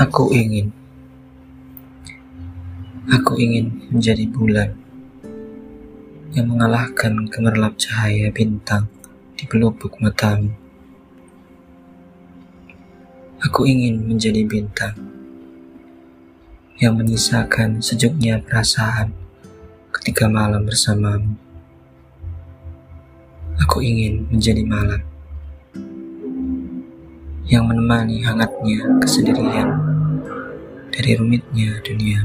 Aku ingin, aku ingin menjadi bulan yang mengalahkan gemerlap cahaya bintang di pelupuk matamu. Aku ingin menjadi bintang yang menyisakan sejuknya perasaan ketika malam bersamamu. Aku ingin menjadi malam yang menemani hangatnya kesendirian dari rumitnya dunia.